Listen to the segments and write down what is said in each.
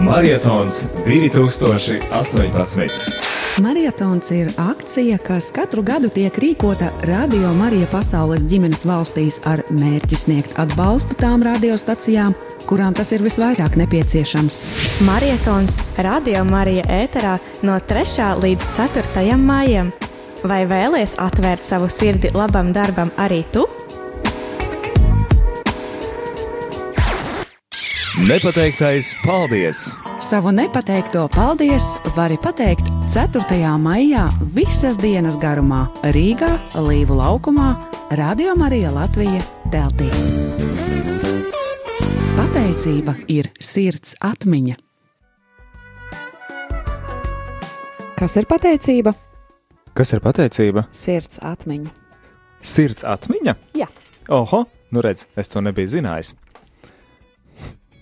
Marietons 2018. Marietons ir akcija, kas katru gadu tiek rīkota Radio Marija pasaules ģimenes valstīs ar mērķi sniegt atbalstu tām radiostacijām, kurām tas ir visvairāk nepieciešams. Marietons Radio Marija ēterā no 3. līdz 4. maijam. Vai vēlies atvērt savu sirdi labam darbam arī tu? Nepateiktais paldies! Savu nepateikto paldies vari pateikt 4. maijā visas dienas garumā Rīgā, Līvu laukumā, Radio Marija Latvija teltī. Pateicība ir sirds atmiņa. Kas ir pateicība? Kas ir pateicība? Sirds atmiņa. Sirds atmiņa? Jā. Oho, nu redz, es to nebiju zinājis.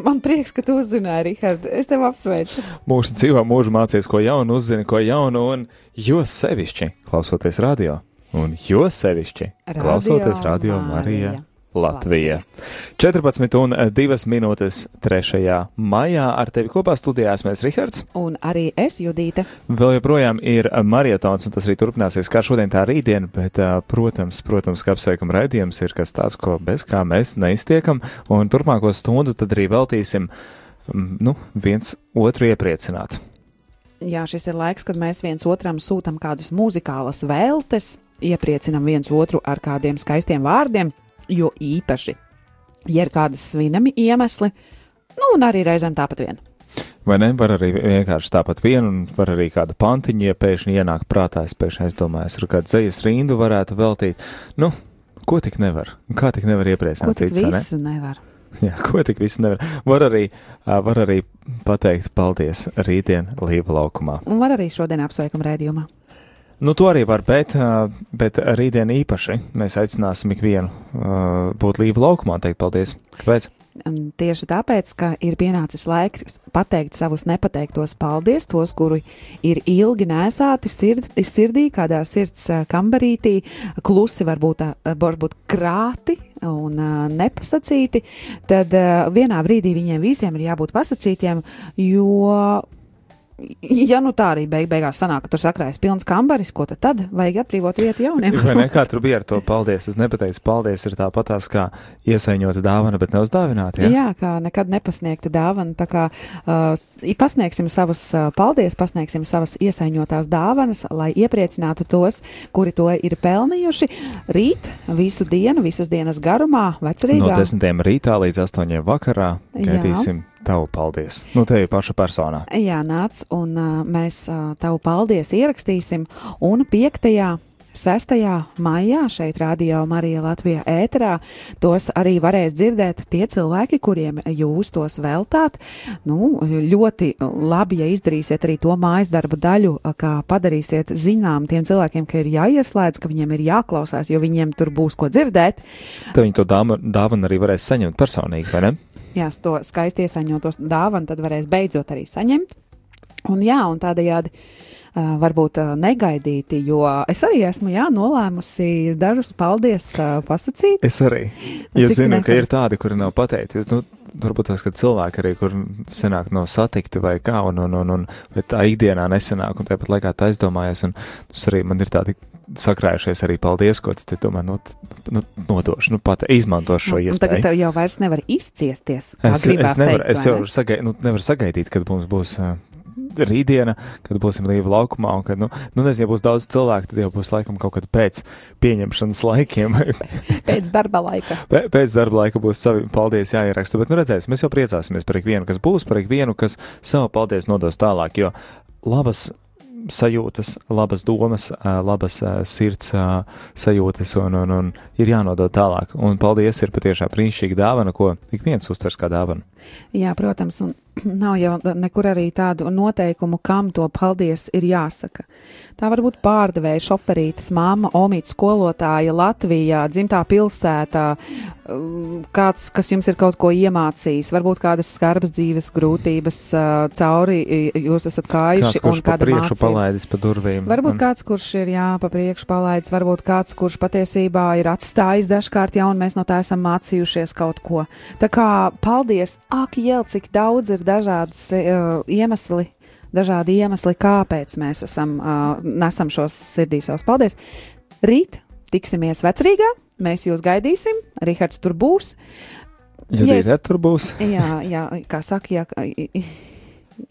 Man prieks, ka tu uzzināji, Rihard. Es tev apsveicu. Mūsu dzīvā mūžā mācīties ko jaunu, uzzini ko jaunu, un jo sevišķi klausoties radio, un jo sevišķi Radio klausoties radio Marija. Marija Latvija. 14 un 2 minūtes 3. maijā ar tevi kopā studijās mēs Rihards. Un arī es, Judīte. Vēl joprojām ir marietons, un tas arī turpināsies kā šodien, tā rītdien, bet, ā, protams, protams, ka apsveikuma raidījums ir kas tāds, ko bez kā mēs neiztiekam, un turpmāko stundu tad arī veltīsim, mm, nu, viens otru iepriecināt. Jā, šis ir laiks, kad mēs viens otram sūtām kādas muzikālas vēltes, iepriecinām viens otru ar kādiem skaistiem vārdiem, jo īpaši, ja ir kādas svinami iemesli, nu un arī reizēm tāpat vien. Vai ne? Var arī vienkārši tāpat vienu, un var arī kāda pantiņa, ja pēkšņi ienāk prātā, es pēkšņi aizdomājos, ar kādu dzīslu rindu varētu veltīt. Nu, ko tik nevar? Kā tik nevar iepriecināt cits, vai ne? visu nevar? Jā, ko tik visu nevar. Var arī, var arī pateikt paldies rītdien Līva laukumā. Un var arī šodien apsveikuma rēdījumā. Nu, to arī var, bet, bet rītdien īpaši mēs aicināsim ikvienu būt Līva laukumā teikt paldies. Kāpēc? Tieši tāpēc, ka ir pienācis laiks pateikt savus nepateiktos paldies, tos, kuri ir ilgi nesāti sird, sirdī, kādā sirds kambarītī, klusi varbūt, varbūt krāti un nepasacīti, tad vienā brīdī viņiem visiem ir jābūt pasacītiem, jo. Ja nu tā arī beig beigās sanāk, ka tur sakrājas pilns kambaris, ko tad, tad vajag atbrīvot vietu jauniem? Vai ne kā tur bija ar to paldies? Es nepateicu, paldies ir tāpatās kā iesaņota dāvana, bet neuzdāvināta. Jā, Ja? jā kā nekad nepasniegta dāvana. Tā kā uh, pasniegsim savus uh, paldies, pasniegsim savas iesaņotās dāvanas, lai iepriecinātu tos, kuri to ir pelnījuši. Rīt, visu dienu, visas dienas garumā, No vecerīgā. desmitiem rītā līdz astoņiem vakarā Jā. Tavu paldies. Nu, te ir paša personā. Jā, nāc, un uh, mēs uh, tavu paldies ierakstīsim. Un 5. 6. maijā šeit Radio Marija Latvijā ēterā tos arī varēs dzirdēt tie cilvēki, kuriem jūs tos veltāt. Nu, ļoti labi, ja izdarīsiet arī to mājas darba daļu, kā padarīsiet zinām tiem cilvēkiem, ka ir jāieslēdz, ka viņiem ir jāklausās, jo viņiem tur būs ko dzirdēt. Tad viņi to dāvanu arī varēs saņemt personīgi, vai ne? Jā, to skaisti iesaņotos dāvanu, tad varēs beidzot arī saņemt. Un jā, un tādējādi uh, varbūt uh, negaidīti, jo es arī esmu, jā, nolēmusi dažus paldies uh, pasakīt. Es arī. Jo zinu, ka ir tādi, kuri nav pateikti. Nu, varbūt tas, ka cilvēki arī, kur senāk nav satikti vai kā, un, un, un, un tā ikdienā nesenāk, un tāpat laikā tā aizdomājies, un tas arī man ir tādi sakrājušies arī paldies, ko tu domā, nu, nu nodošu, nu pat izmantošu šo Un iespēju. tagad tev jau vairs nevar izciesties. Es, es, nevaru, teikt, es jau ne? sagai, nu, nevaru sagaidīt, kad mums būs uh, rītdiena, kad būsim līva laukumā, un kad, nu, nu nezinu, ja būs daudz cilvēku, tad jau būs laikam kaut kad pēc pieņemšanas laikiem. Pēc darba laika. Pē- Pēc darba laika būs savi paldies jāieraksta, bet nu redzēsim, mēs jau priecāsimies par ikvienu, kas būs, par ikvienu, kas savu paldies nodos tālāk, jo labas sajūtas, labas domas, labas sirds sajūtas un, un, un ir jānodod tālāk. Un paldies ir patiešām brīnišķīga dāvana, ko ik viens uztvers kā dāvanu. Jā, protams, un nav jau nekur arī tādu noteikumu, kam to paldies ir jāsaka. Tā var būt pārdevēja, šoferītes, māma, omīta, skolotāja, Latvijā, dzimtā pilsētā, um, kāds, kas jums ir kaut ko iemācījis, varbūt kādas skarbas dzīves grūtības uh, cauri jūs esat Kāds, kājuši kurš un kāda priekšu mācība. palaidis pa durvīm. Varbūt un- kāds, kurš ir jā, pa priekšu palaidis, varbūt kāds, kurš patiesībā ir atstājis dažkārt jau, un mēs no tā esam mācījušies kaut ko. Tā kā paldies, ak, jēl, cik daudz ir ir dažādas uh, iemesli, dažādi iemesli, kāpēc mēs esam, uh, nesam šos sirdī savus paldies. Rīt tiksimies vecrīgā, mēs jūs gaidīsim, Rihards tur būs. Judita Ja tur būs. Jā, jā, kā saka, jā,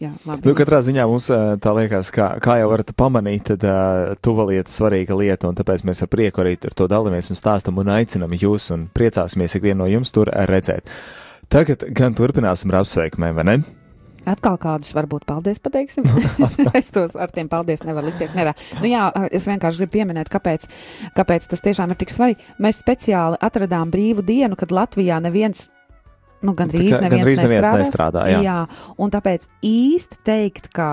jā labi. Nu, katrā ziņā mums ā, tā liekas, kā, kā jau varat pamanīt, tad uh, tuva lieta, svarīga lieta, un tāpēc mēs ar prieku arī ar to dalāmies un stāstam un aicinam jūs un priecāsimies ikvienu no jums tur redzēt. Tagad gan turpināsim ar apsveikumiem, vai ne? Atkal kādus varbūt paldies pateiksim. es tos ar tiem paldies nevaru likties mierā. Nu jā, es vienkārši gribu pieminēt, kāpēc, kāpēc tas tiešām ir tik svarīgi. Mēs speciāli atradām brīvu dienu, kad Latvijā neviens. Nu, gan Tā drīz neviens, gandrīz neviens nestrādā, jā. jā, un tāpēc īsti teikt, ka,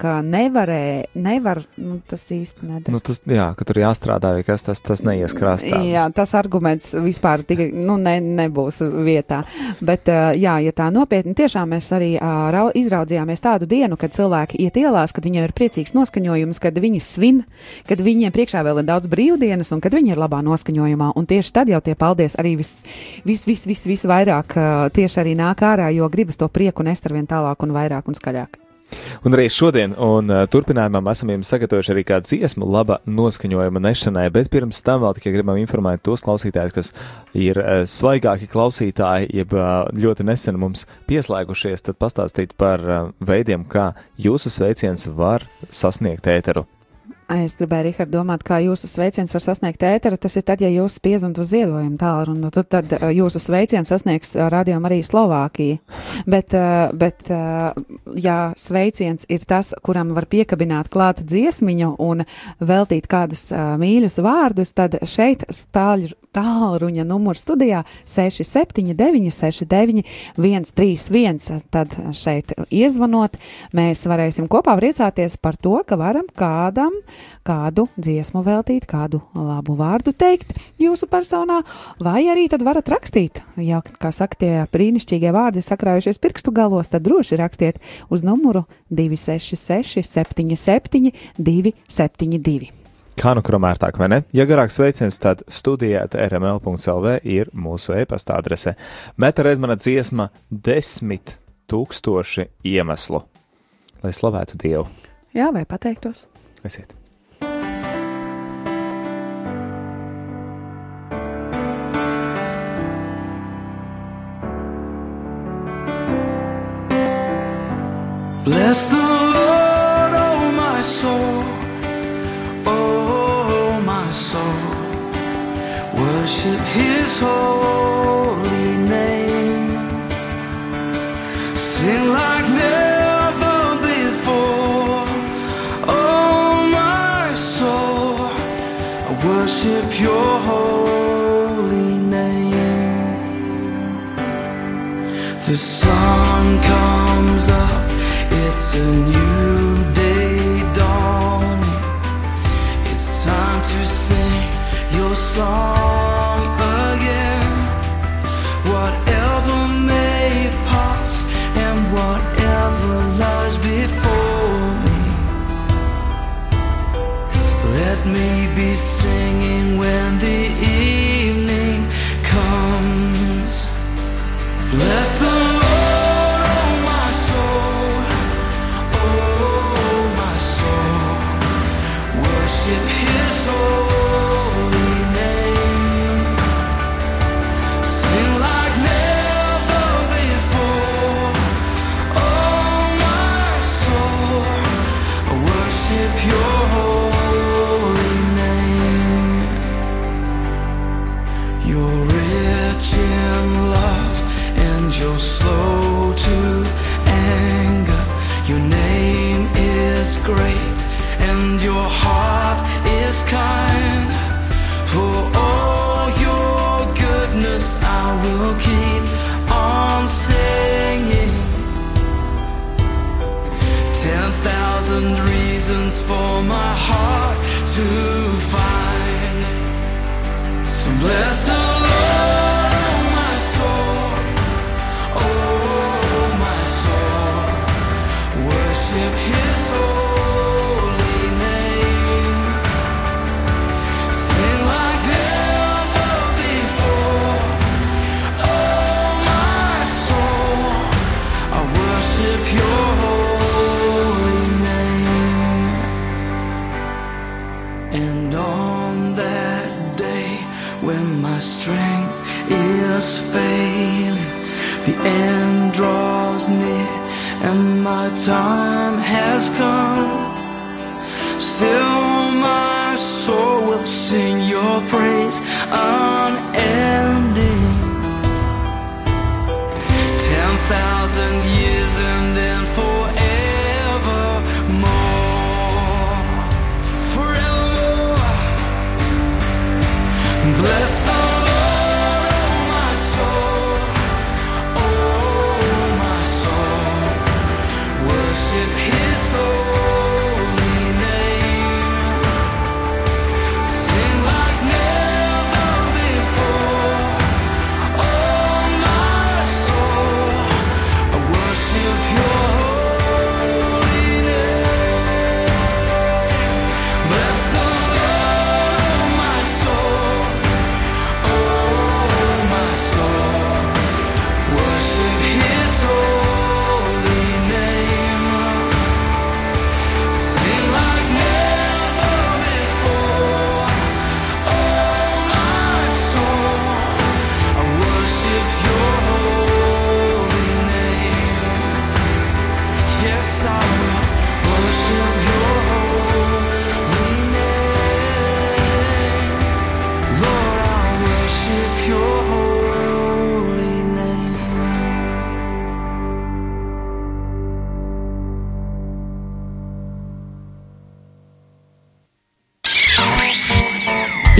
ka nevarē, nevar, nu, tas īsti nedara. Nu, tas, jā, ka tur jāstrādā, vai kas tas, tas neies krastā. Jā, tas arguments vispār tikai nu, ne, nebūs vietā. Bet, uh, jā, ja tā nopietni, tiešām mēs arī uh, rau- izraudzījāmies tādu dienu, kad cilvēki iet ielās, kad viņiem ir priecīgs noskaņojums, kad viņi svin, kad viņiem priekšā vēl ir daudz brīvdienas un kad viņi ir labā noskaņojumā. Un tieši tad jau tie paldies arī vis, vis, vis, vis, vis vairāk uh, tieši arī nāk ārā, jo gribas to prieku nest ar vien tālāk un vairāk un skaļāk. Un arī šodien, un uh, turpinājumā esam jums sagatavojuši arī kādu dziesmu, laba noskaņojuma nešanai, bet pirms tam vēl tikai gribam informēt tos klausītājus, kas ir uh, svaigāki klausītāji, jeb uh, ļoti nesen mums pieslēgušies, tad pastāstīt par uh, veidiem, kā jūsu sveiciens var sasniegt ēteru. Es gribēju, Rihard, domāt, kā jūsu sveiciens var sasniegt ēteru. Tas ir tad, ja jūs spiedzat uz ziedojumu tālruni, tad, tad uh, jūsu sveiciens sasniegs radio arī Slovākiju. Bet, uh, bet uh, ja sveiciens ir tas, kuram var piekabināt klāt dziesmiņu un veltīt kādus uh, mīļus vārdus, tad šeit stāļ, tālruņa numurs studijā 679, 69, 131. Tad šeit iezvanot, mēs varēsim kopā priecāties par to, ka varam kādam kādu dziesmu veltīt, kādu labu vārdu teikt jūsu personā, vai arī tad varat rakstīt. Ja, kā saka, tie brīnišķīgie vārdi sakrājušies pirkstu galos, tad droši rakstiet uz numuru 266 77 272. Kā nu kuram ērtāk, vai ne? Ja garāks sveiciens, tad studijāt rml.lv ir mūsu e-pasta adrese. Meta Redmana dziesma desmit tūkstoši iemeslu. Lai slavētu Dievu. Jā, vai pateiktos? Esiet! Bless the Lord, oh my soul, oh my soul. Worship His holy name. Sing like never before, oh my soul. I worship Your holy name. The sun comes it's a new day. It's time to sing your song Eu slow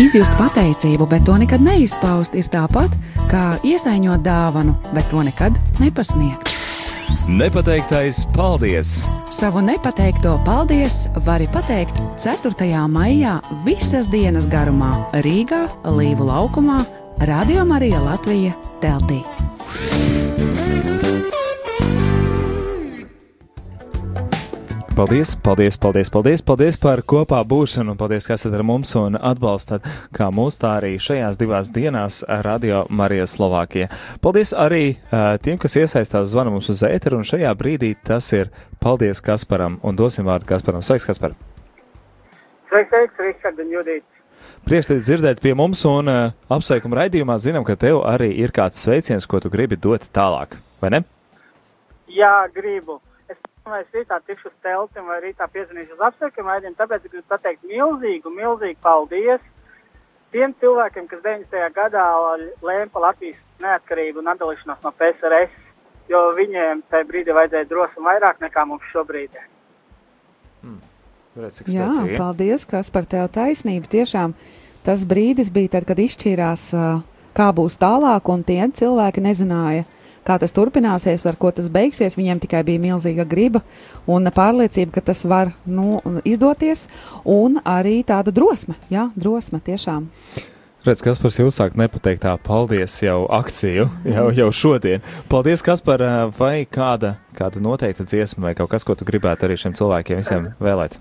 Izjust pateicību, bet to nekad neizpaust, ir tāpat kā iesaiņot dāvanu, bet to nekad nepasniegt. Nepateiktais paldies! Savu nepateikto paldies vari pateikt 4. maijā visas dienas garumā Rīgā, Līvu laukumā, Radio Marija Latvija teltī. Paldies, paldies, paldies, paldies, paldies par kopā būšanu, un paldies, ka esat ar mums un atbalstat kā mūs tā arī šajās divās dienās Radio Marija Slovākija. Paldies arī uh, tiem, kas iesaistās zvanu mums uz ēteru, un šajā brīdī tas ir paldies Kasparam, un dosim vārdu Kasparam. Sveiks, Kaspar! Sveiks, sveiks, Ričard un Judīts. Prieks tevi dzirdēt pie mums, un uh, apsveikuma raidījumā zinām, ka tev arī ir kāds sveiciens, ko tu gribi dot tālāk, vai ne? Jā, gribu. Es vai es rītā tikšu uz telti vai rītā piezinīšu uz apsveikumu raidījumu, tāpēc gribu pateikt milzīgu, milzīgu paldies tiem cilvēkiem, kas 90. gadā lēma par Latvijas neatkarību un atdalīšanos no PSRS, jo viņiem tajā brīdī vajadzēja drosmi vairāk nekā mums šobrīd. Redz, cik Jā, paldies, kas par tev taisnību. Tiešām tas brīdis bija tad, kad izšķīrās, kā būs tālāk, un tie cilvēki nezināja, kā tas turpināsies, ar ko tas beigsies. Viņiem tikai bija milzīga griba un pārliecība, ka tas var nu, izdoties, un arī tāda drosme. Jā, drosme tiešām. Redz, kas par sevi uzsākt nepateikt tā paldies jau akciju, jau, jau šodien. Paldies, kas par vai kāda, kāda noteikta dziesma vai kaut kas, ko tu gribētu arī šiem cilvēkiem visiem vēlēt.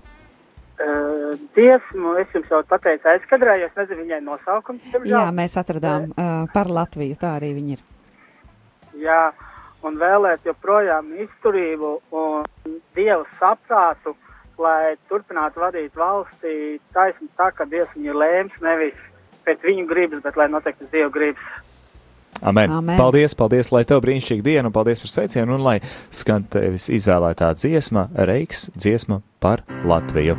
Uh, Dziesmu es jums jau pateicu aizkadrā, jo es nezinu viņai nosaukumu. Jā, mēs atradām uh, par Latviju, tā arī viņi ir. Jā, un vēlēt joprojām izturību un dievu saprātu, lai turpinātu vadīt valstī taisni tā, ka dievs viņu ir lēms nevis pēc viņu gribas, bet lai noteikti uz dievu gribas. Amen. Amen. Paldies, paldies, lai tev brīnišķīga diena, un paldies par sveicienu, un lai skan tevis izvēlētā dziesma, Reiks dziesma par Latviju.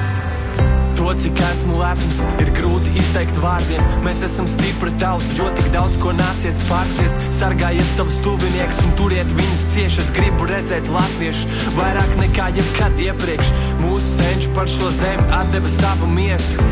To, cik esmu lepns, ir grūti izteikt vārdiem. Mēs esam stipri tauta, jo tik daudz ko nācies pārciest. Sargājiet savus tuviniekus un turiet viņus cieši. Es gribu redzēt latviešus vairāk nekā jebkad iepriekš. Mūsu senči par šo zemi atdeva savu miesu.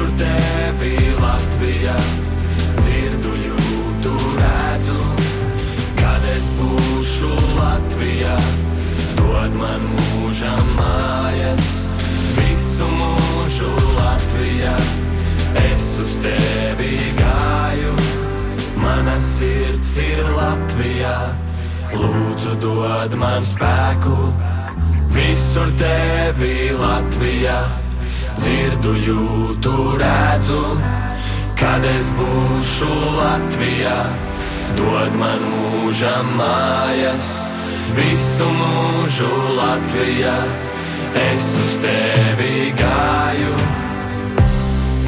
Visur tevi Latvijā, dzirdu, jūtu, redzu. Kad es būšu Latvijā, dod man mūžam mājas. Visu mūžu Latvijā, es uz tevi gāju. Mana sirds ir Latvijā, lūdzu, dod man spēku. Visur tevi Latvijā, dzirdu, jūtu, redzu. Kad es būšu Latvijā, dod man mūžam mājas. Visu mūžu Latvijā, es uz tevi gāju.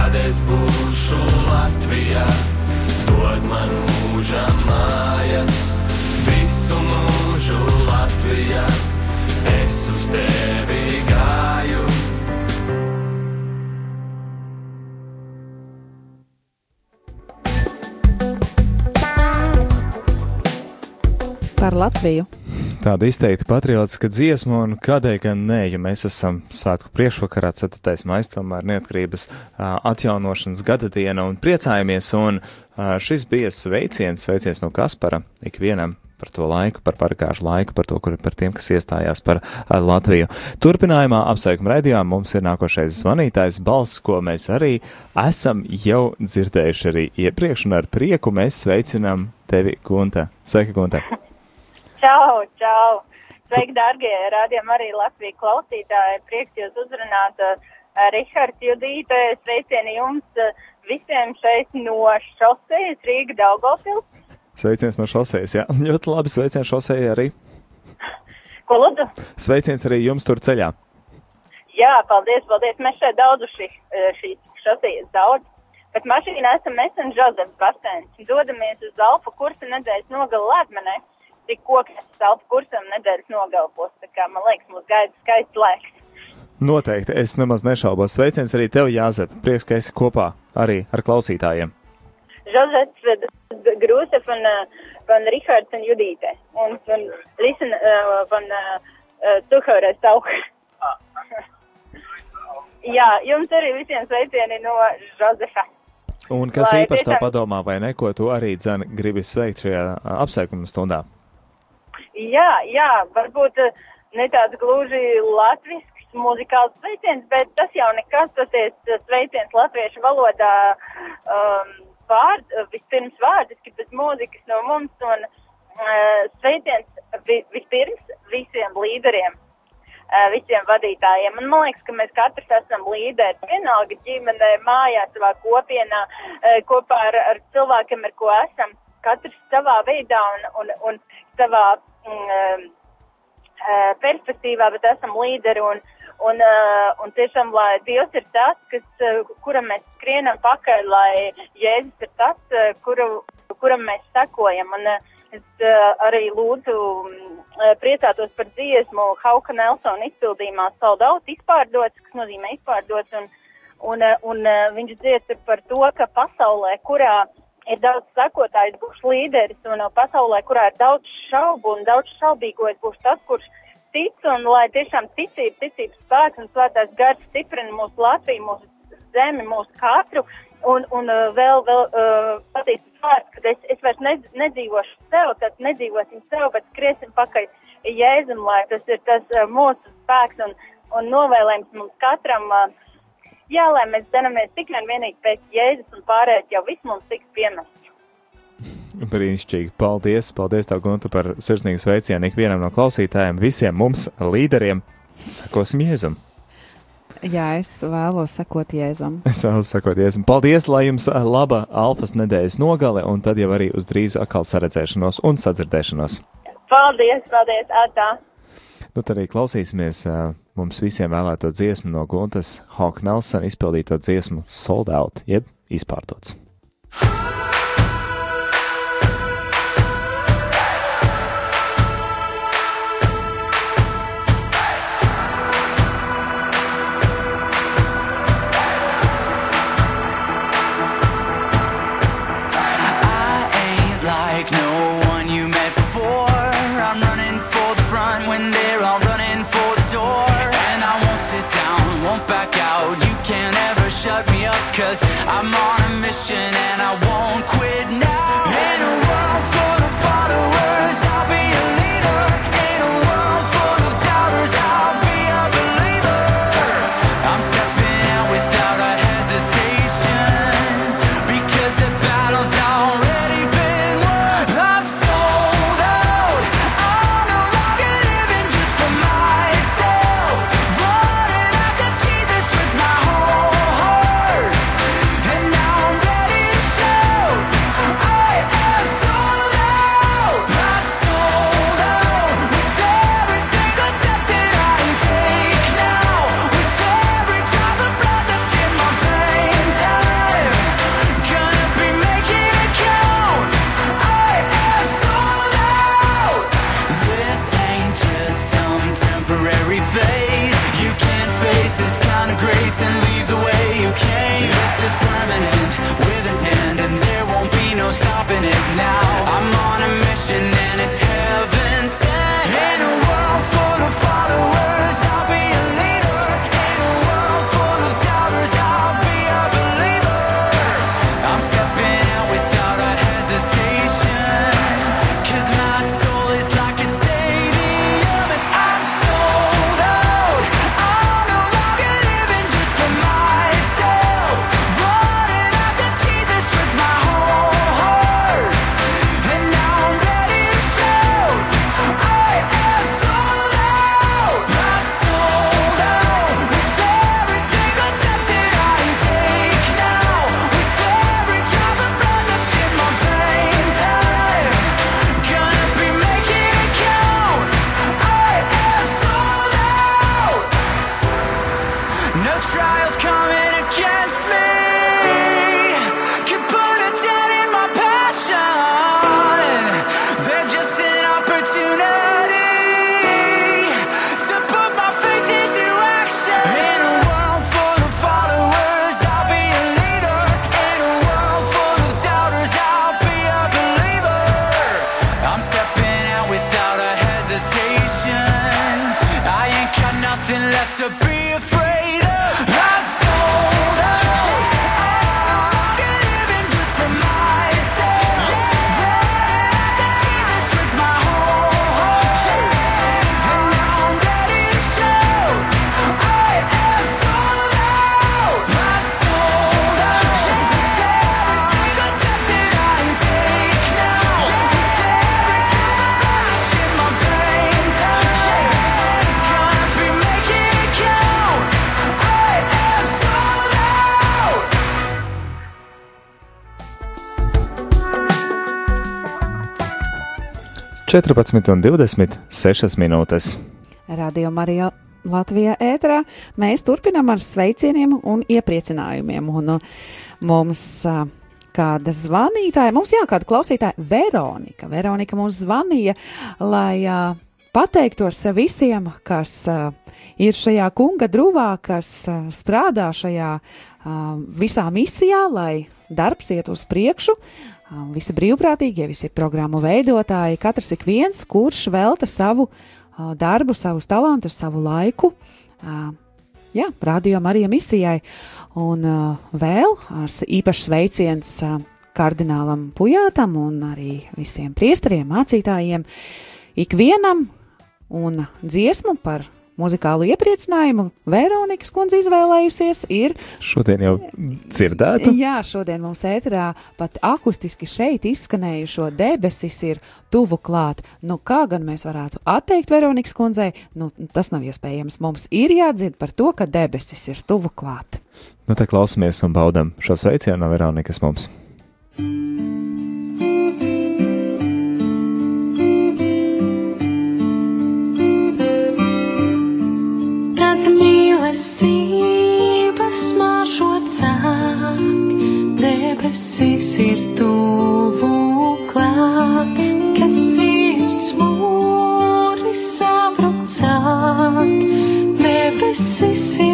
Kad es būšu Latvijā, dod man mūžam mājas. Visu mūžu Latvijā, es uz tevi gāju. Par Latviju. Tāda izteikti patriotiska dziesma, un kādēļ gan nē, ja mēs esam svētku priekšvakarā, 4. maija, tomēr neatkarības atjaunošanas gada diena, un priecājamies, un šis bija sveiciens, sveiciens no Kaspara ikvienam par to laiku, par parkāžu laiku, par to, kur, par tiem, kas iestājās par Latviju. Turpinājumā apsveikuma raidījumā mums ir nākošais zvanītājs balss, ko mēs arī esam jau dzirdējuši arī iepriekš, un ar prieku mēs sveicinām tevi, Gunta. Sveika, Gunta! Čau, čau! Sveiki, dārgie rādījumi arī Latvijas klausītāji. Prieks jūs uzrunāt. Uh, Rihards Judīte, sveicieni jums uh, visiem šeit no šosejas Rīga Daugavpils. Sveiciens no šosejas, jā. Ļoti labi sveiciens šosejai arī. Ko lūdzu? Sveiciens arī jums tur ceļā. Jā, paldies, paldies. Mēs šeit daudzuši uh, šīs šosejas daudz. Bet mašīnā esam mēs un Žozefs Bastēns. Dodamies uz Alfa kursa nedēļas nogalu Lētmenē. Tik koks Alfa kursam nedēļas nogalpos. Tā kā man liekas, mums gaida skaists laiks. Noteikti, es nemaz nešaubos. Sveiciens arī tev, Jāzep. Prieks, ka esi kopā arī ar klausītājiem. Josefs Grūsef un uh, van Rihards un Judīte. Un van Lisen van uh, uh, Tuhaurais Tauka. Jā, jums arī visiem sveicieni no Josefa. Un kas Lai īpaši tiešām- padomā, vai ne, ko tu arī dzen gribi sveikt šajā apsveikuma stundā? Jā, jā, varbūt uh, ne tāds gluži latvisks muzikāls sveiciens, bet tas jau nekas, tas ir uh, sveiciens latviešu valodā um, vārd, uh, vispirms vārdiski, bez mūzikas no mums un uh, sveiciens vi, vispirms visiem līderiem, visiem vadītājiem. Un man liekas, ka mēs katrs esam līderi. Vienalga ģimenē, mājā, savā kopienā, kopā ar, ar cilvēkiem, ar ko esam. Katrs savā veidā un, un, un savā mm, uh, perspektīvā, bet esam līderi. Un, un, uh, un tiešām, lai Dievs ir tas, kas, uh, kuram mēs skrienam pakaļ, lai Jēzus ir tas, uh, kuru, kuram mēs sekojam. Un, uh, es uh, arī lūdzu mm, uh, priecātos par dziesmu Hauka Nelsona izpildījumā Sold Out izpārdots, kas nozīmē izpārdots. Un, un, uh, un uh, viņš dzied par to, ka pasaulē, kurā ir daudz sekotāju, būs līderis, un pasaulē, kurā ir daudz šaubu un daudz šaubīgo, būšu tas, kurš tic, un lai tiešām ticība, ticības spēks un svētās gars stiprina mūsu Latviju, mūsu zemi, mūsu katru, un, un uh, vēl, vēl uh, patīcas vārds, ka es, es vairs ne, nedzīvošu sev, tad nedzīvosim sev, bet skriesim pakaļ Jēzum, lai tas ir tas uh, mūsu spēks un, un novēlējums mums katram. Uh, jā, lai mēs daramies tikai un vienīgi pēc Jēzus un pārējais jau viss mums tiks piemests. Brīnišķīgi. Paldies, paldies tev, Gunta, par sirsnīgu sveicienu ikvienam no klausītājiem, visiem mums, līderiem. Sakosim Jēzum. Jā, es vēlos sekot Jēzum. Es vēlos sakot Jēzum. Paldies, lai jums laba alfas nedēļas nogale, un tad jau arī uz drīzu atkal saredzēšanos un sadzirdēšanos. Paldies, paldies, atā! Nu, tad arī klausīsimies uh, mums visiem vēlēto dziesmu no Guntas Hawk Nelson izpildīto dziesmu Sold Out, jeb izpārtots. I'm on a mission and I 14 un 26 minūtes. Radio Marija Latvijā ēterā mēs turpinām ar sveicieniem un iepriecinājumiem. Un uh, mums uh, kāda zvanītāja, mums jā, kāda klausītāja, Veronika. Veronika mums zvanīja, lai uh, pateiktos visiem, kas ir šajā kunga drūvā, kas strādā šajā visā misijā, lai darbs iet uz priekšu. Uh, visi brīvprātīgie, visi programmu veidotāji, katrs ik viens, kurš velta savu uh, darbu, savus talantus, savu laiku. Uh, jā, rādījām arī misijai. Un uh, vēl īpašs sveiciens kardinālam Pujātam un arī visiem priesteriem, mācītājiem, ikvienam un dziesmu par muzikālu iepriecinājumu Veronikas kundze izvēlējusies ir. Šodien jau dzirdēta. Jā, šodien mums ēterā pat akustiski šeit izskanējušo debesis ir tuvu klāt. Nu, kā gan mēs varētu atteikt Veronikas kundzei, nu, tas nav iespējams. Mums ir jādzird par to, ka debesis ir tuvu klāt. Nu, te klausamies un baudam šo sveicienu no Veronikas mums. Kad mīlestības mažo cāk, debesis ir tuvu klāt, kad sirds mūri sabruk cāk, debesis ir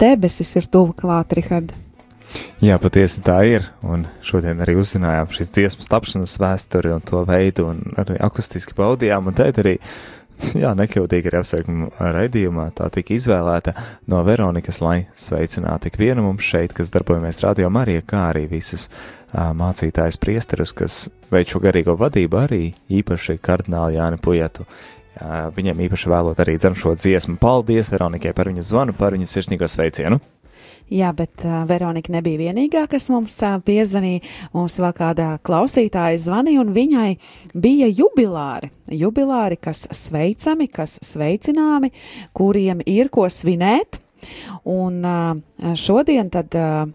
debesis ir tuvu klāt, Rihard. Jā, patiesi tā ir. Un šodien arī uzzinājām šīs dziesmas tapšanas vēsturi un to veidu, un arī akustiski baudījām. Un tēt arī, jā, nekļūtīgi arī apsveikuma raidījumā tā tika izvēlēta no Veronikas, lai sveicinātu ikvienu mums šeit, kas darbojamies Radio Marija, kā arī visus uh, mācītājus priesterus, kas veic šo garīgo vadību, arī īpaši kardināli Jāni Pujetu. Viņiem īpaši vēlot arī dzem šo dziesmu. Paldies Veronikai par viņas zvanu, par viņas sirsnīgo sveicienu! Jā, bet uh, Veronika nebija vienīgā, kas mums uh, piezvanīja. Mums vēl kāda klausītāja zvanīja, un viņai bija jubilāri. Jubilāri, kas sveicami, kas sveicināmi, kuriem ir ko svinēt. Un uh, šodien tad. Uh,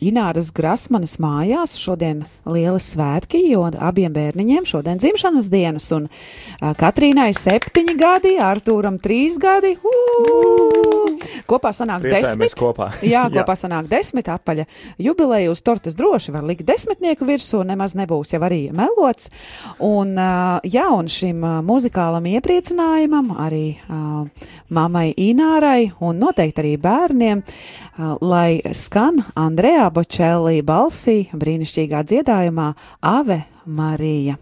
Ināras Grasmanas mājās šodien lieli svētki, jo abiem bērniņiem šodien dzimšanas dienas, un uh, Katrīnai septiņi gadi, Artūram trīs gadi. Uu! Kopā sanāk Priecājamies desmit. kopā. Jā, kopā sanāk desmit apaļa jubileja uz tortes droši var likt desmitnieku virsū, nemaz nebūs jau arī melots. Un, uh, jā, un šim uh, muzikālam iepriecinājumam arī uh, mammai Inārai un noteikti arī bērniem, uh, lai skan Andrejā Bočēlī balsī brīnišķīgā dziedājumā Ave Marija.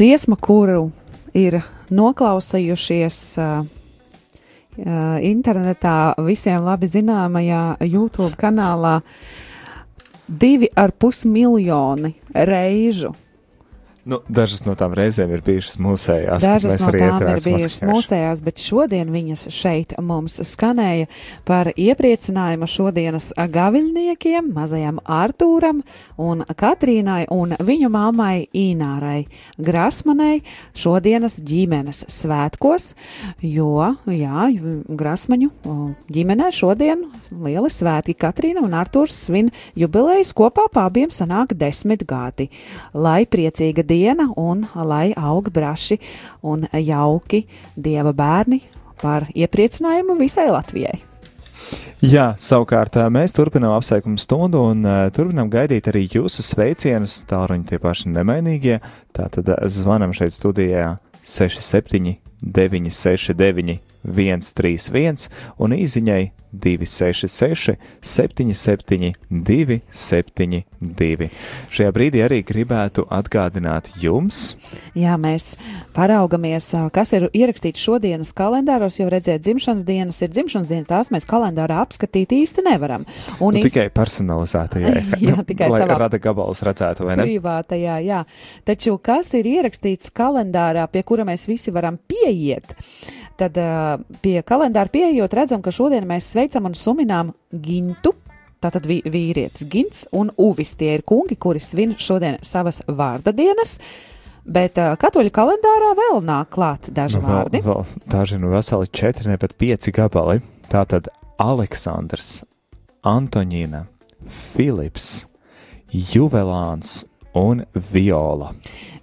Dziesma, kuru ir noklausījušies uh, internetā visiem labi zināmajā YouTube kanālā divi ar pus miljoni reižu. Nu, dažas no tām reizēm ir bijušas mūsējās. Dažas no tām ir bijušas mūsējās, bet šodien viņas šeit mums skanēja par iepriecinājumu šodienas gaviļniekiem, mazajam Artūram un Katrīnai un viņu mammai Inārai Grasmanai šodienas ģimenes svētkos, jo, jā, Grasmaņu ģimenē šodien lieli svētki Katrīna un Artūrs svin jubilejas kopā pābiem sanāk desmit gadi. Lai priecīga diena un lai aug braši un jauki dieva bērni par iepriecinājumu visai Latvijai. Jā, savukārt mēs turpinām apsveikumu stundu un uh, turpinām gaidīt arī jūsu sveicienus. Tāluņi tie paši nemainīgie. Tātad zvanam šeit studijā 67, 969, 131 un īsiņai 266, 77, 272. Šajā brīdī arī gribētu atgādināt jums, Jā, mēs paraugamies, kas ir ierakstīts šodienas kalendāros, jo redzēt, dzimšanas dienas ir dzimšanas dienas, tās mēs kalendārā apskatīt īsti nevaram. Un nu, īsti tikai personalizētajai, Jā, tikai savā rada gabalus redzētu, vai ne? privātajā, jā. Taču kas ir ierakstīts kalendārā, pie kura mēs visi varam pieiet? Tad pie kalendāra pieejot, redzam, ka šodien mēs sveicam un suminām gintu. Tātad vī- vīrietis Gins un Uvis tie ir kungi, kuri svin šodien savas vārda dienas, bet uh, katoļu kalendārā vēl nāk klāt daži Nu, vēl, vārdi. vēl daži nu veseli četri, ne pat pieci gabali. Tātad Aleksandrs, Antoņina, Filips, Juvelāns un Viola.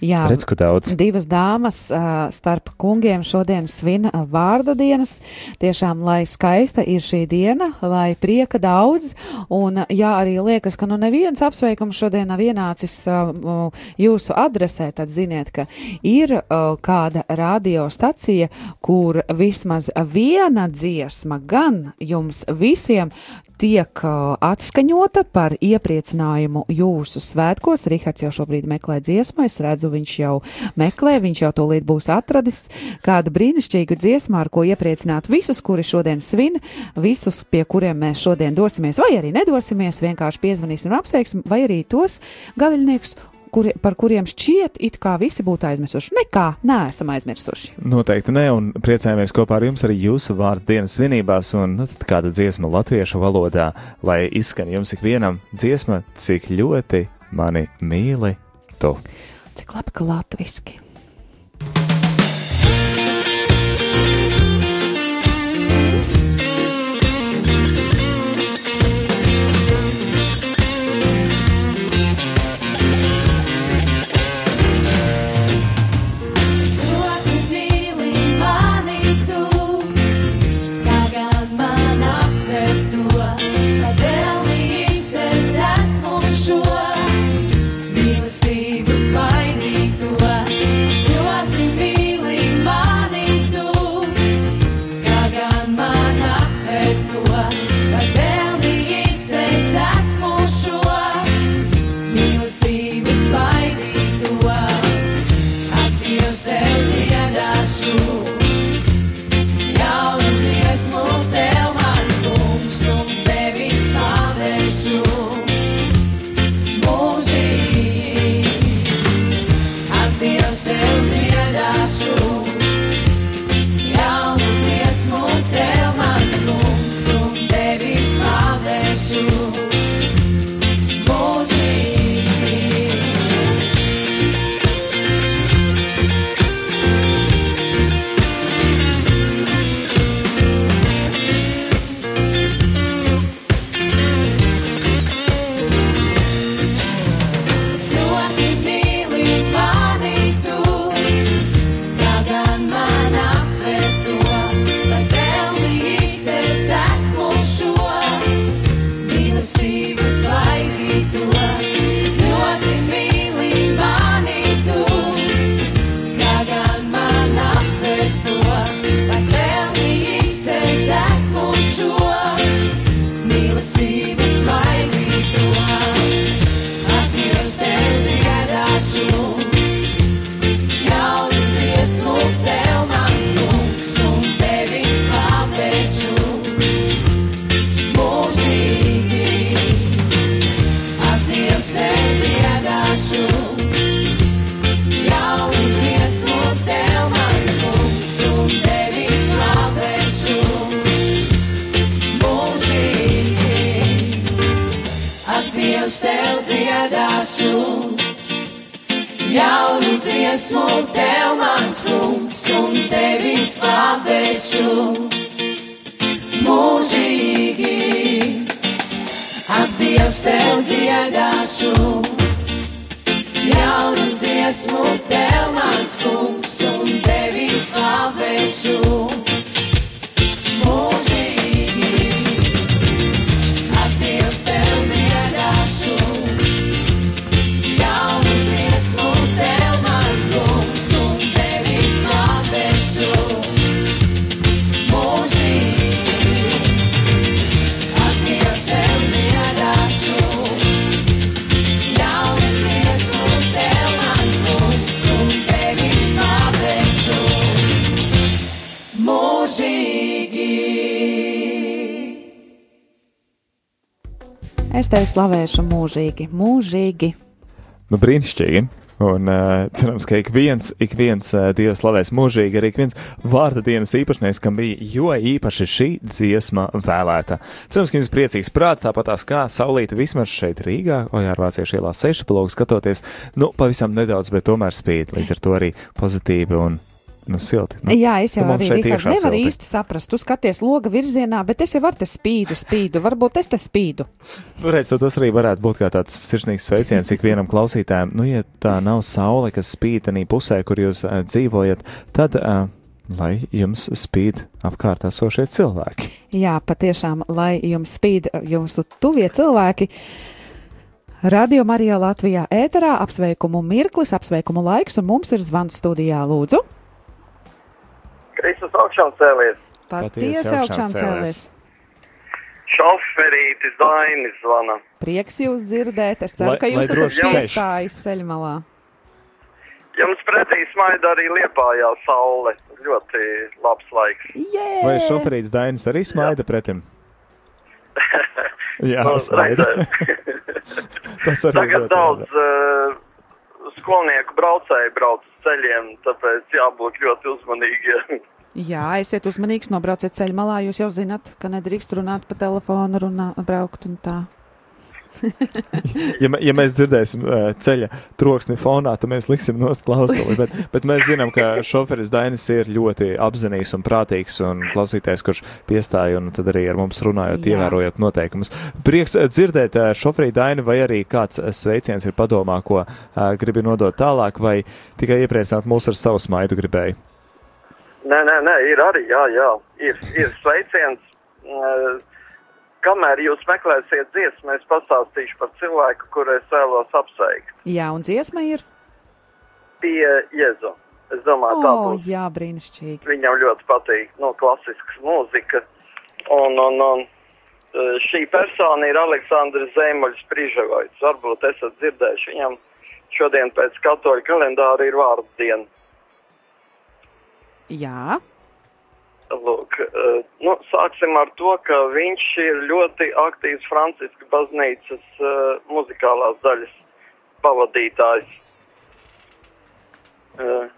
Jā, Redz, ko daudz. Divas dāmas uh, starp kungiem šodien svin vārda dienas. Tiešām, lai skaista ir šī diena, lai prieka daudz. Un, jā, arī liekas, ka nu neviens apsveikums šodien nav ienācis uh, jūsu adresē, tad ziniet, ka ir uh, kāda radiostacija, kur vismaz viena dziesma gan jums visiem tiek atskaņota par iepriecinājumu jūsu svētkos. Rihards jau šobrīd meklē dziesmu, es redzu, viņš jau meklē, viņš jau tūlīt būs atradis kādu brīnišķīgu dziesmu, ar ko iepriecināt visus, kuri šodien svin, visus, pie kuriem mēs šodien dosimies, vai arī nedosimies, vienkārši piezvanīsim un apsveiksim, vai arī tos gaviļniekus, kuri, par kuriem šķiet, it kā visi būtu aizmirsuši. Nekā, neesam aizmirsuši. Noteikti ne, un priecājamies kopā ar jums arī jūsu vārdu dienas svinībās, un nu, kāda dziesma latviešu valodā, lai izskan jums ikvienam dziesma, cik ļoti mani mīli tu. Cik labi, ka latviski. Es tevi slavēšu mūžīgi, mūžīgi. Nu, brīnišķīgi. Un uh, cerams, ka ik viens, ik viens uh, Dievs slavēs mūžīgi, arī ik viens vārda dienas īpašnieks, kam bija jo īpaši šī dziesma vēlēta. Cerams, ka jums priecīgs prāts, tāpat tās kā saulīta vismaz šeit Rīgā, Ojārvāciešu ielā sešu palogu skatoties, nu, pavisam nedaudz, bet tomēr spīd, līdz ar to arī pozitīvi un, nu, silti. Nu, Jā, es jau nu, mums arī iekšā nevaru silti. īsti saprast. Tu skaties loga virzienā, bet es jau ar te spīdu, spīdu. Varbūt es te spīdu. Nu, redz, tas arī varētu būt kā tāds sirsnīgs sveiciens ikvienam klausītājam. Nu, ja tā nav saule, kas spīd tenī pusē, kur jūs uh, dzīvojat, tad, uh, lai jums spīd apkārt esošie cilvēki. Jā, patiešām, lai jums spīd jūsu tuvie cilvēki. Radio Marijā Latvijā ēterā apsveikumu mirklis, apsveikumu laiks, un mums ir zvans studijā. Lūdzu, Kristus augšām cēlies. patiesi augšām cēlies. Šoferītis Dainis zvana. Prieks jūs dzirdēt. Es ceru, Lai- ka jūs esat piestājis ceļmalā. Jums pretī smaida arī liepājā saule. Ļoti labs laiks. Yeah! Vai šoferīts Dainis arī smaida pretim? Jā, Nu, smaida. Tas arī Tagad ļoti daudz uh, skolnieku braucēju brauc ceļiem, tāpēc jābūt ļoti uzmanīgiem. Jā, esiet uzmanīgs, nobrauciet ceļmalā. Jūs jau zinat, ka nedrīkst runāt pa telefonu, runā, braukt un tā. Ja, ja mēs dzirdēsim ceļa troksni fonā, tad mēs liksim nost klausuli. Bet, bet mēs zinām, ka šoferis Dainis ir ļoti apzinīgs un prātīgs un klausītājs, kurš piestāja un tad arī ar mums runājot, Jā. ievērojot noteikumus. Prieks dzirdēt šoferī Daini, vai arī kāds sveiciens ir padomā, ko gribi nodot tālāk, vai tikai iepriecināt mūs ar savu smaidu gribēju. Nē, nē, nē, ir arī, jā, jā, ir, ir sveiciens. Kamēr jūs meklēsiet dziesmu, es pastāstīšu par cilvēku, kuru es vēlos apsveikt. Jā, un dziesma ir. Pie Jēzu. Es domāju, tā būs. jā, brīnišķīgi. Viņam ļoti patīk, no klasiskas mūzika. Un, un, un eh, šī persona ir Aleksandrs Zemoļs Prižavojs. Varbūt esat dzirdējuši viņam šodien pēc katoļu kalendāra ir vārdu diena. Jā, Lūk, eh, nu, sāksim ar to, ka viņš ir ļoti aktīvs Franciska baznīcas uh, muzikālās daļas pavadītājs. Uh,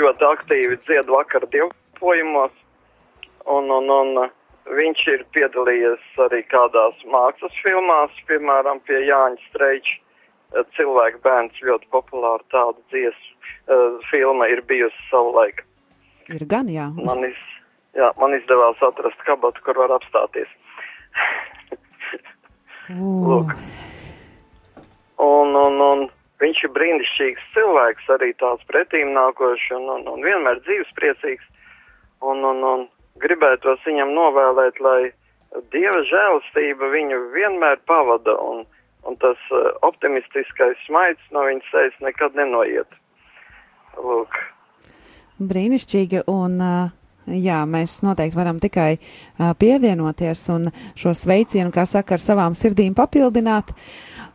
ļoti aktīvi dzied vakar dievpojumos, un, un, un viņš ir piedalījies arī kādās mākslas filmās, piemēram, pie Jāņa Streiča uh, cilvēku bērns ļoti populāra tāda dziesma. Uh, filma ir bijusi savulaik. Ir gan jā. Man, iz, jā, man izdevās atrast kabatu, kur var apstāties. Lūk. Un, un, un viņš ir brīnišķīgs cilvēks, arī tāds pretīm nākošs un, un, un vienmēr dzīvespriecīgs. Un, un, un gribētos viņam novēlēt, lai Dieva žēlastība viņu vienmēr pavada un, un tas uh, optimistiskais smaids no viņa sejas nekad nenoiet. Lūk. Brīnišķīgi, un uh, jā, mēs noteikti varam tikai uh, pievienoties un šo sveicienu, kā saka, ar savām sirdīm papildināt.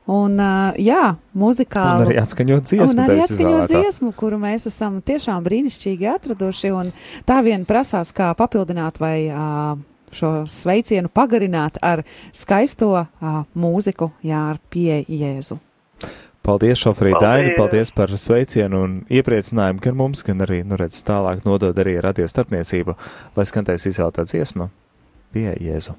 Un, uh, jā, muzikāli. Un arī atskaņot dziesmu Un arī atskaņot dziesmu, kuru mēs esam tiešām brīnišķīgi atraduši. Un tā vien prasās, kā papildināt vai uh, šo sveicienu pagarināt ar skaisto uh, mūziku, jā, ar pie Jēzu. Paldies, Paldies. Daini, paldies par sveicienu un iepriecinājumu gan mums, gan arī, nu redz, tālāk nodod arī radio starpniecību, lai skantēs izvēlētā dziesma pie Jēzu.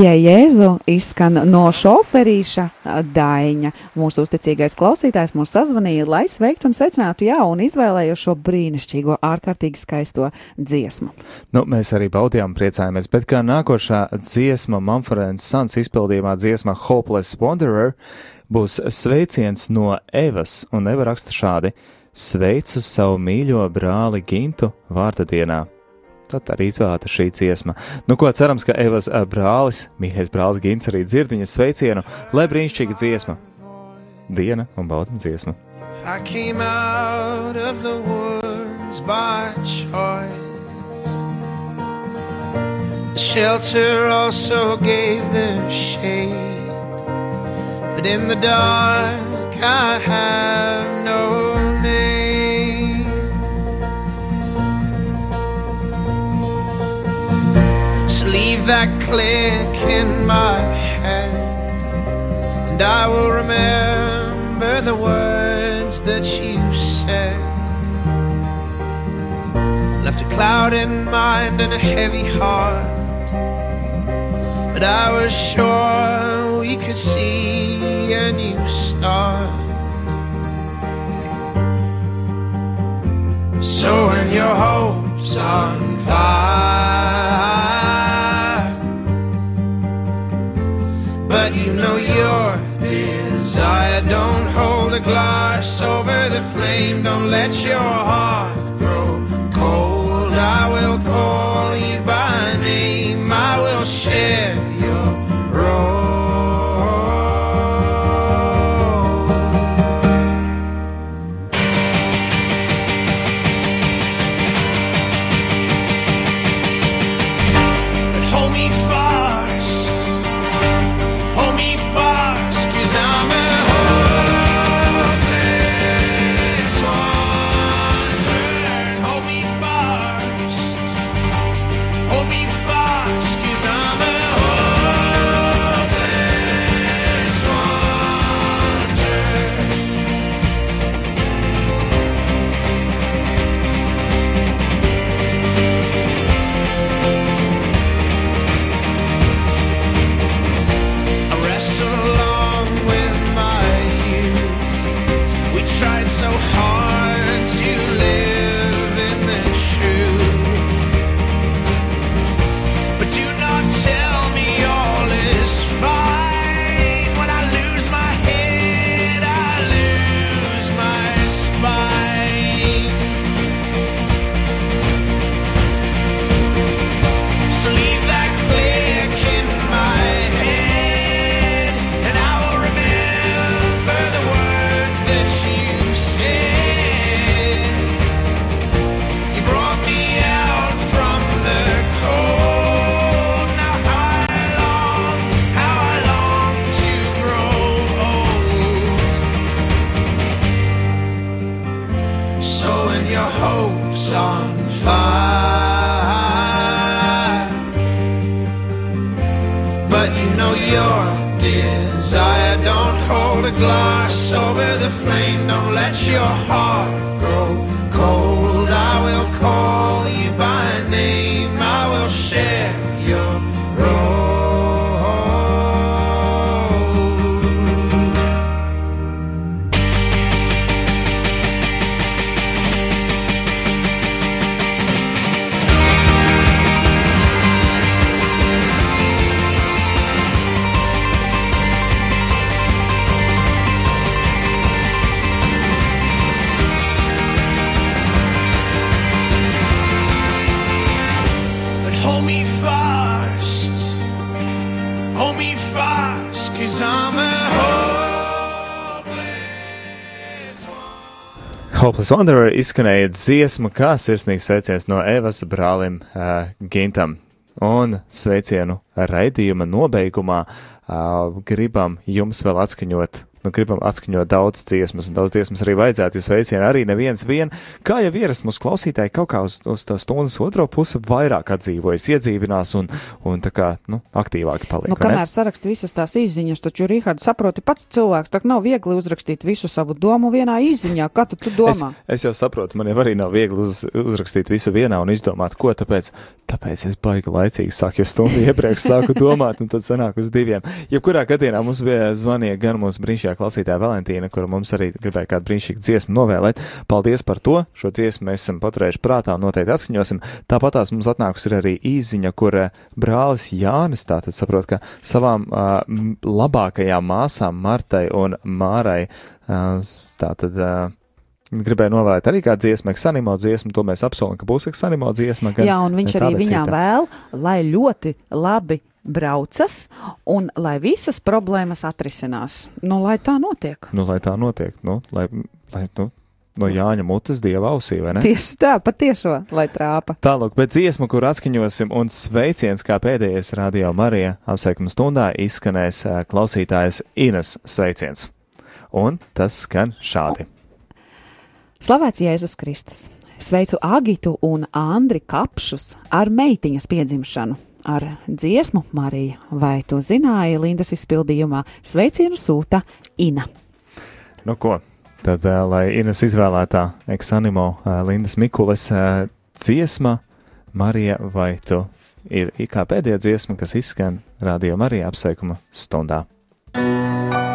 Pie Jēzu izskan no šoferīša Daiņa. Mūsu uzticīgais klausītājs mūs sazvanīja, lai sveiktu un sveicinātu jau un izvēlēju šo brīnišķīgo, ārkārtīgi skaisto dziesmu. Nu, mēs arī baudījām, priecājāmies, bet kā nākošā dziesma, Manfrēns Sans izpildījumā dziesma Hopeless Wanderer, būs sveiciens no Evas, un Eva raksta šādi: Sveicu savu mīļo brāli Gintu vārda dienā. Tad arī izvēlēta šī dziesma. Nu, ko cerams, ka Evas ā, brālis, mīļais brālis Gints, arī dzird viņas sveicienu, lai brīnišķīga dziesma. Diena un baudam dziesmu. I came out of the woods by choice. The shelter also gave the shade, but in the dark I have no leave that click in my head and I will remember the words that you said. Left a cloud in mind and a heavy heart, but I was sure we could see a new start. So when your hopes on fire but you know your desire. Don't hold a glass over the flame. Don't let your heart grow cold. I will call you by name. I will share your role. Hopeless Wanderer izskanēja dziesma, kā sirsnīgs sveiciens no Evas brālim uh, Gintam. Un sveicienu raidījuma nobeigumā uh, gribam jums vēl atskaņot nu, gribam atskaņot daudz dziesmas, un daudz dziesmas arī vajadzētu, ja sveicieni arī neviens vien. Kā jau ierasts mūsu klausītāji, kaut kā uz, uz tā stundas otro pusi vairāk atdzīvojas, iedzīvinās un, un tā kā, nu, aktīvāki paliek. Nu, kamēr saraksta visas tās izziņas, taču, Rīhārds, saproti pats cilvēks, tā nav viegli uzrakstīt visu savu domu vienā izziņā. Kā tu, tu Es, domā? es jau saprotu, man jau arī nav viegli uz, uzrakstīt visu vienā un izdomāt, ko tāpēc. Tāpēc es baigi laicīgi sāku jau stundu iepriekš, sāku domāt, un tad sanāk uz diviem. Jebkurā gadījumā mums bija zvanīja gan mūsu brīnišķīgā klausītāja Valentīna, kura mums arī gribēja kādu brīnišķīgu dziesmu novēlēt. Paldies par to! Šo dziesmu mēs esam paturējuši prātā un noteikti atskaņosim. Tāpat tās mums atnākusi ir arī īziņa, kur eh, brālis Jānis tātad saprot, ka savām uh, labākajām māsām Martai un Mārai uh, tātad. Uh, Gribēju novēlēt arī kādu dziesmu, eksanimo dziesmu, to mēs apsolam, ka būs eksanimo dziesma. Gan Jā, un viņš arī viņām vēl, lai ļoti labi braucas un lai visas problēmas atrisinās. Nu, lai tā notiek. Nu, lai tā notiek, nu, lai, lai nu, no Jāņa mutes dieva ausī, vai ne? Tieši tā, patiešo, lai trāpa. Tālāk, bet dziesma, kur atskaņosim, un sveiciens kā pēdējais radio Marija apsveikuma stundā izskanēs ā, klausītājas Ines sveiciens. Un tas skan šādi. Slavēts Jēzus Kristus! Sveicu Agitu un Andri Kapšus ar meitiņas piedzimšanu. Ar dziesmu Marija, vai tu zināji, Lindas izpildījumā sveicienu sūta Ina. Nu, ko? Tad, ā, lai Ines izvēlētā eksanimo ā, Lindas Mikules ā, dziesma, Marija, vai tu ir kā pēdējā dziesma, kas izskan radio Marija apsveikuma stundā. Marija,